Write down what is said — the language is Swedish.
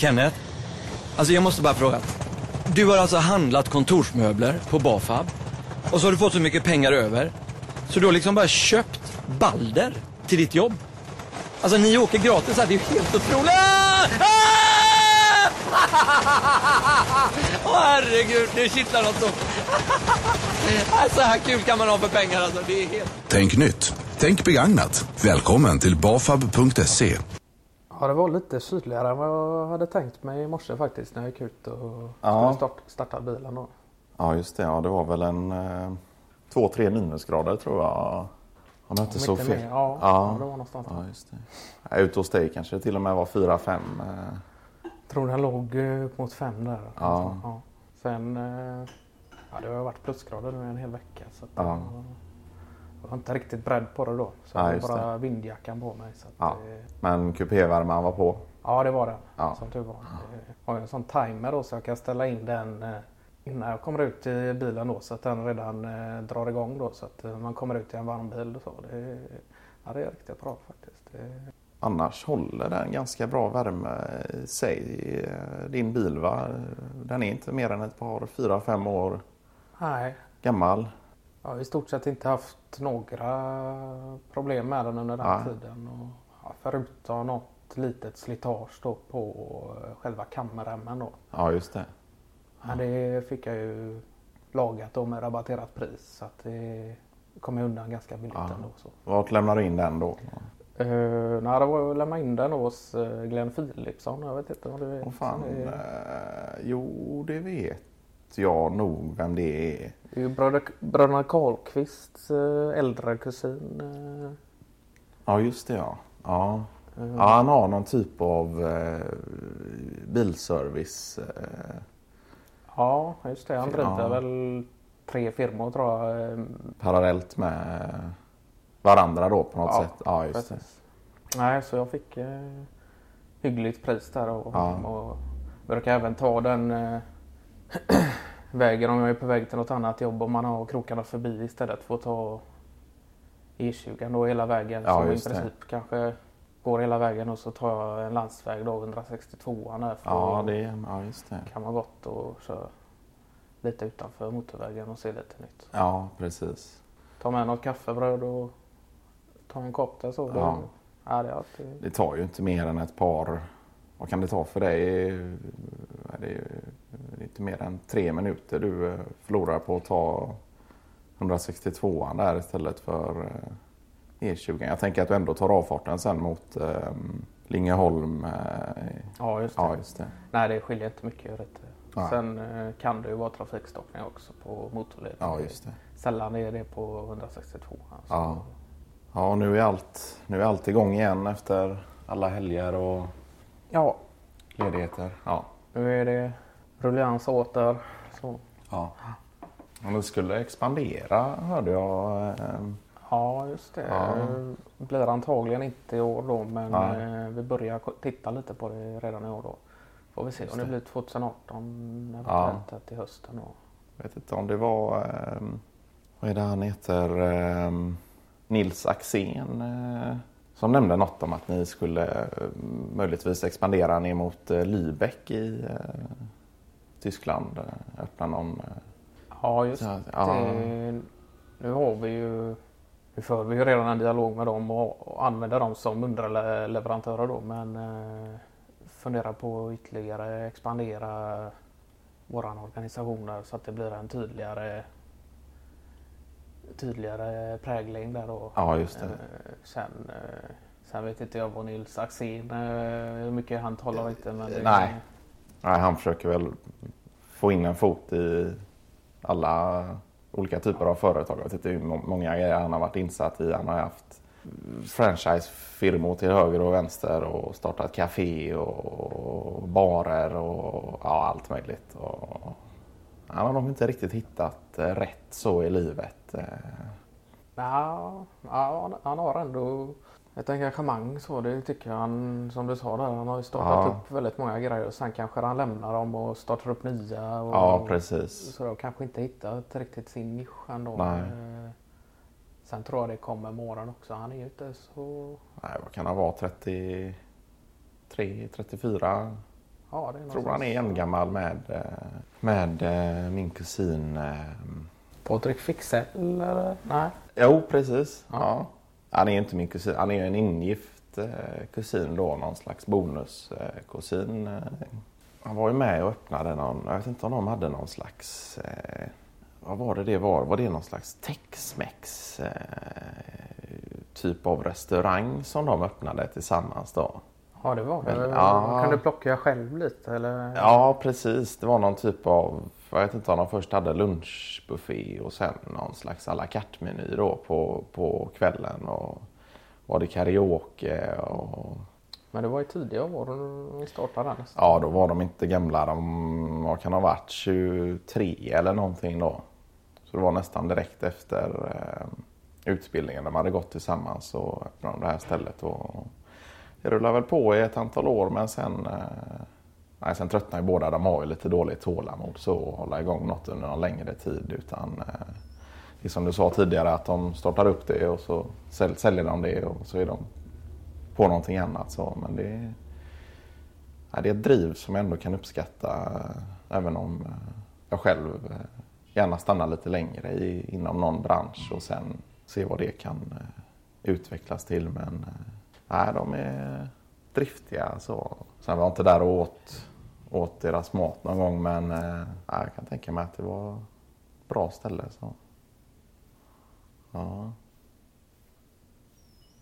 Kenneth, alltså jag måste bara fråga. Du har alltså handlat kontorsmöbler på Bafab och så har du fått så mycket pengar över så du har liksom bara köpt Balder till ditt jobb. Alltså ni åker gratis här, det är ju helt otroligt. Ah! Ah! Åh herregud, nu kittlar något så. Äh, så här kul kan man ha för pengar alltså, det är helt... Tänk nytt. Tänk begagnat. Välkommen till bafab.se. Ja, det var lite sydligare än vad jag hade tänkt mig i morse faktiskt när jag gick ut och Ja. skulle start, starta bilen då. Ja just det, ja, det var väl en eh, två, tre minusgrader tror jag. Om jag inte Om så inte fel. mer, ja, ja. det var någonstans. Ja, just det. Ja, Ute hos dig kanske det till och med var fyra, fem. Eh, Jag tror den låg eh, upp mot fem där. Ja. ja. Sen, eh, ja det har varit plusgrader nu en hel vecka. Så att Ja. jag, jag var inte riktigt beredd på det då. Så Ja, jag hade bara vindjackan på mig. Så att, Ja. eh, men kupévärmaren var på. ja, det var det. Ja. Som tur var. Jag har en sån timer då så jag kan ställa in den eh, innan jag kommer ut i bilen då så att den redan eh, drar igång då så att eh, man kommer ut i en varm bil och så. Det, ja, det är riktigt bra faktiskt. Det, Annars håller den ganska bra värme i sig. eh, Din bil va? Den är inte mer än ett par, fyra, fem år nej, gammal. Jag har i stort sett inte haft några problem med den under den Nej. tiden. Och, förutom något litet slitage då på eh, själva kamremmen då. Ja just det. Men det fick jag ju lagat då med rabatterat pris så att det kom jag undan ganska billigt Ja. ändå. Så. Vart lämnar du in den då? Uh, nej, det var att lämna in den hos uh, Glenn Philipsson. Jag vet inte om du vet. Åh fan. Det Eh, jo det vet jag nog vem det är. Det är ju bröder, bröderna Karlqvists eh, äldre kusin. eh, Ja just det ja. Ja. eh, Ja, han har någon typ av eh, bilservice. Eh, ja, just det. Han driver Ja. väl tre firmor tror jag. parallellt med varandra då på något Ja, sätt. Ja, just det. precis. Nej, så jag fick eh, hyggligt pris där och, Ja. och brukar även ta den eh, vägen om jag är på väg till något annat jobb om man har krokarna förbi istället för att ta E20 då hela vägen. Ja, så i just det. princip kanske går hela vägen och så tar jag en landsväg då 162 där Ja, det, ja, just det. kan man gott och köra lite utanför motorvägen och se lite nytt. Ja, precis. Ta med något kaffebröd och ta en kopp där så. Ja. Ja. Det alltid... Det tar ju inte mer än ett par, vad kan det ta för dig? Det är det är inte mer än tre minuter du eh, förlorar på att ta 162an där istället för eh, E20. Jag tänker att du ändå tar avfarten sen mot eh, Lingeholm. eh, Ja, just det. Ja, just det. Nej, det skiljer inte mycket. Nej. Sen eh, kan det ju vara trafikstockning också på motorleden. Ja, just det. Sällan är det på 162. Alltså. Ja. Ja, nu är allt, nu är allt igång igen efter alla helger och ja, ledigheter. Ja. nu är det rullians åter. Så. ja. Och du skulle expandera hörde jag. eh, Ja, just det. Ja. Blir antagligen inte i år då, men Nej. eh, vi börjar titta lite på det redan i år då. Får vi se Just om det det. blir 2018 eventuellt här till hösten då. vet inte om det var, eh, vad är det han heter, eh, Nils Axén eh, som nämnde något om att ni skulle möjligtvis expandera ner mot Lübeck i Tyskland. Eh, öppna någon... Eh, Ja, just Ja, det. Nu har vi ju nu för vi ju redan en dialog med dem och, använder dem som underleverantörer då men eh, funderar på att ytterligare expandera våran organisation där så att det blir en tydligare tydligare prägling där då. ja, just det. Sen, sen vet inte jag vad Nils Axén, hur mycket han talar inte men det, Nej. Nej, han försöker väl få in en fot i alla olika typer av företag. Jag vet inte hur många grejer han har varit insatt i. Han har haft franchisefirmor till höger och vänster och startat café och barer och ja, allt möjligt. Och han har nog inte riktigt hittat eh, rätt så i livet. Eh. Ja, han har ändå ett engagemang så. Det tycker jag han, som du sa där, han har ju startat Ja. upp väldigt många grejer och sen kanske han lämnar dem och startar upp nya. Och, Ja, precis. Så då kanske inte hittat riktigt sin nisch ändå. Nej. Eh, Sen tror jag det kommer med åren också. Han är ju inte så... Nej, vad kan han vara? 33, 34? Ja, det är tror han är en gammal med, eh, med eh, min kusin. Patrik Fixell eller? Nej. Jo, precis. Ja. Ja. Han är ju inte min kusin. Han är ju en ingift eh, kusin då. Någon slags bonuskusin. Eh, han var ju med och öppnade någon. Jag vet inte om de hade någon slags... Eh, vad var det det var? Var det någon slags Tex-Mex eh, typ av restaurang som de öppnade tillsammans då? Ja, det var det. Men, ja. Kan du plocka själv lite eller? Ja, precis. Det var någon typ av, jag vet inte om de först hade lunchbuffé och sen någon slags à la carte-meny då på, på kvällen. Och var det karaoke och Men det var i tidiga år vi startade den. ja, då var de inte gamla. De vad kan ha varit 23 eller någonting då. Så det var nästan direkt efter eh, utbildningen. De hade gått tillsammans och öppnade de det här stället. Och det rullade väl på i ett antal år men sen eh, Nej, sen tröttnar ju båda. De har ju lite dåligt tålamod så att hålla igång något under någon längre tid. Utan eh, det är som du sa tidigare att de startar upp det och så säl- säljer de det och så är de på någonting annat. Så, men det, är- nej, det är ett driv som jag ändå kan uppskatta eh, även om eh, jag själv eh, gärna stannar lite längre i, inom någon bransch och sen se vad det kan eh, utvecklas till. Men eh, nej, de är driftiga. Så. Sen var jag inte där och åt, åt deras mat någon gång men eh, nej, jag kan tänka mig att det var ett bra ställe. Så. Ja.